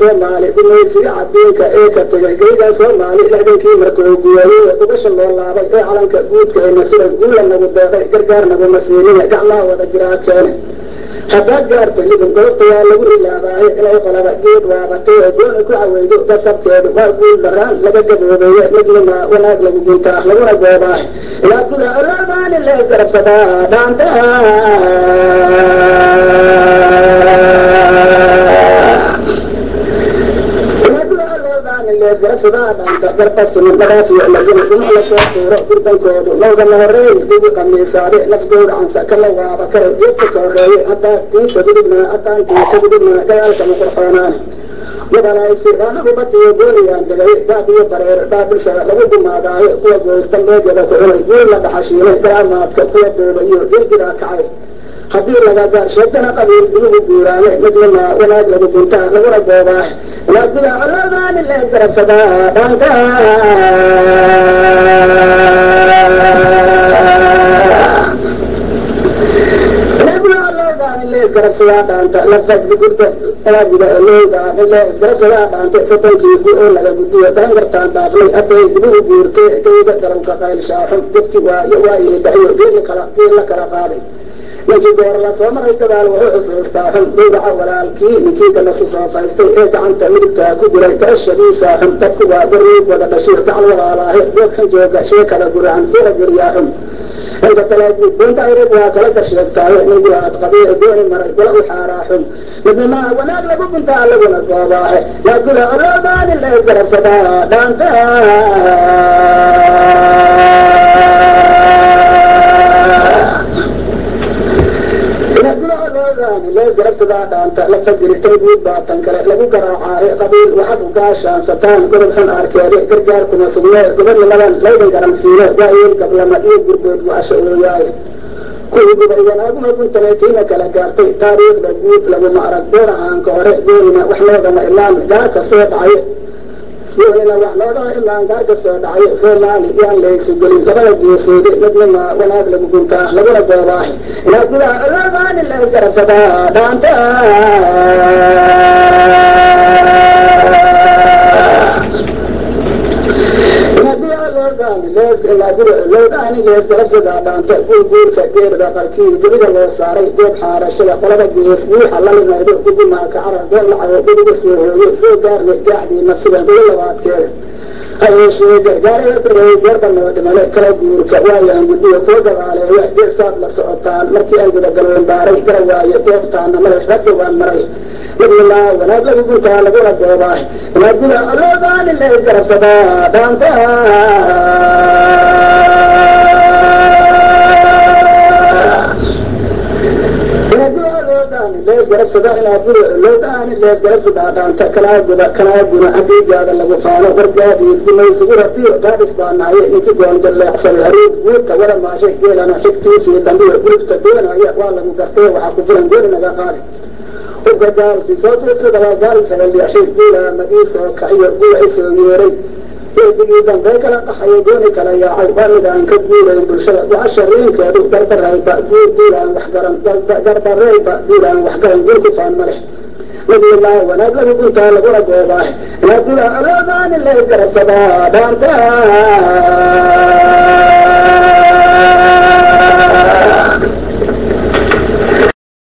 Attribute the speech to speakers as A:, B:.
A: soomaali gumaysiga cadiinka ee ka tegay geyga soomaali lixdankii markuu guweeyey ugasha loo laabay ee calanka guudkayna sida guulla nagu deeqay gargaar naguma siinine gacmaha wada jiraa keene haddaad gaarta libin goobta waa lagu ilaabaaye inay qolaba geed waabatay ee gooni ku caweydo gasabkeedu waa guul daraan laga gaboobeeye midnima wanaag lagu guntaa laguna goobaa ilaa guda oloobaani lees garabsadaa dhaanta leesgarabsadaadhaanta garbasimin dhagaafiyo laguna dhinac la soo tuuro gurdankoodu lowgana horeey gugu qamiisaade nafgowracansa kala waaba karo jeedka ka horeeye haddaan diinta gudubnana haddaan diinta gudubnana gayaalkama qurxoonaane mudanaysi anagu batiyo gooniyaan degay gaab iyo bareer baa bulshada lagu gumaadaayo kuwa goosta meegyada ku cunay guul la dhaxashiinay garaamaadka kuwa duuba iyo dirjiraa kacay haddii lagaga sheegtana qabiil dulugu guuraane midnima wanaag lagu guntaa laguna goobaa ilaa guda coloodaani lees garabsadaa dhaanka isgarabsadaa dhaanta lafagdigurta aaguda oloogaan ile isgarabsadaa dhaanta soddonkii gu oo laga gudiyo daangartaan dhaafnay hadday guurtee geyga galowka qaylshaaxun dadki waayo waayey dhaxyo geela kala geel la kala qaaday ninkii goor la soo maray gadaal wuxuu xusuustaa xun dowraca walaalkii ninkii galasu soo faystay ee gacanta midigtaa ku jiray garashadiisa xun. Dadku waa bariig wada dhashiir gacal walaalaahe goobxun jooga shee kala guracan soo xun. Inta kale doonta irib waa kala garsheegtaaye niguraad qabiir gooni maray gula u xaaraa xun. Midnimaa wanaag lagu guntaa laguna goobaahe yaa gula oloobaani la isgarabsadaa dhaanta lees garabsadaa dhaanta la fagiritay guud baatan kale lagu garaacaaye qabiil waxaad u gaashaansataan godob xun arkeede gargaar kuma sugnee gobadnimadan laydan garansiino waayeel gablama iyo gurdood go-asha ooyaaye kuwii gubayanaaguma guntanay tiina kala gaartay taariikhda guud laguma arag door ahaanka hore goonina wax loodama ilaan gaarka soo dhacaye goonina wax loodama ilaan gaarka soo dhacaye soomaali yaan laysu gelin labada geesoode midnima wanaag lagu guntaa laguna goobaahe ilaa gudaha oloobaani la isgarabsadaa dhaanta loodaani leesgarabsadaa dhaanta guurguurka geerda qarkii gebiga loo saaray goob xaarashada qolada gees buuxa la limaydo gugumaaka carar gool lacago gudiga soo hooyo soo gaarna gaaxdii nafsida guga labaadkeeda. Hayeeshee gargaarada dareey geerba noo dhimale kala guurka waayaan gudiga kuwa gabaaleeya geesaad la socotaan. Markii aan gudagalwen baaray garawaaye goobtaana male ragga waan maray. Midnilaa wanaag lagu guntaa laguna goobaa ilaa guda oloodaani la isgarabsadaa dhaanta leesgarabsada inaa guri loodaani leesgarabsadaa dhaanta kalaaguda kalaaguna hadiigaada lagu faano wargaadiid gumaysugu ratiyo gaadhis baa nahaye ninkii goonja leexsaday haruud guurka wada maashay geelana xigtiisii dambiga gurubka doonaya waa lagu gartee waxaa ku filan gooni naga qaadi hubka gaalkii soo siibsada waa gaal sagaliyaashay guulaa magii soo kaciyo guula isoo yeeray weedigii dambe kala qaxayo gooni kala yaacay waa midaan ka guurayn bulshada gocasha riinkeedu gardarayba guur duulaan waxgaran gardareyba duulaan waxgaran guur ku faan ma nabiyullaahi wanaag lagu guntaa laguna goobaa ilaa guda oloodaani la isgarabsadaa dhaanta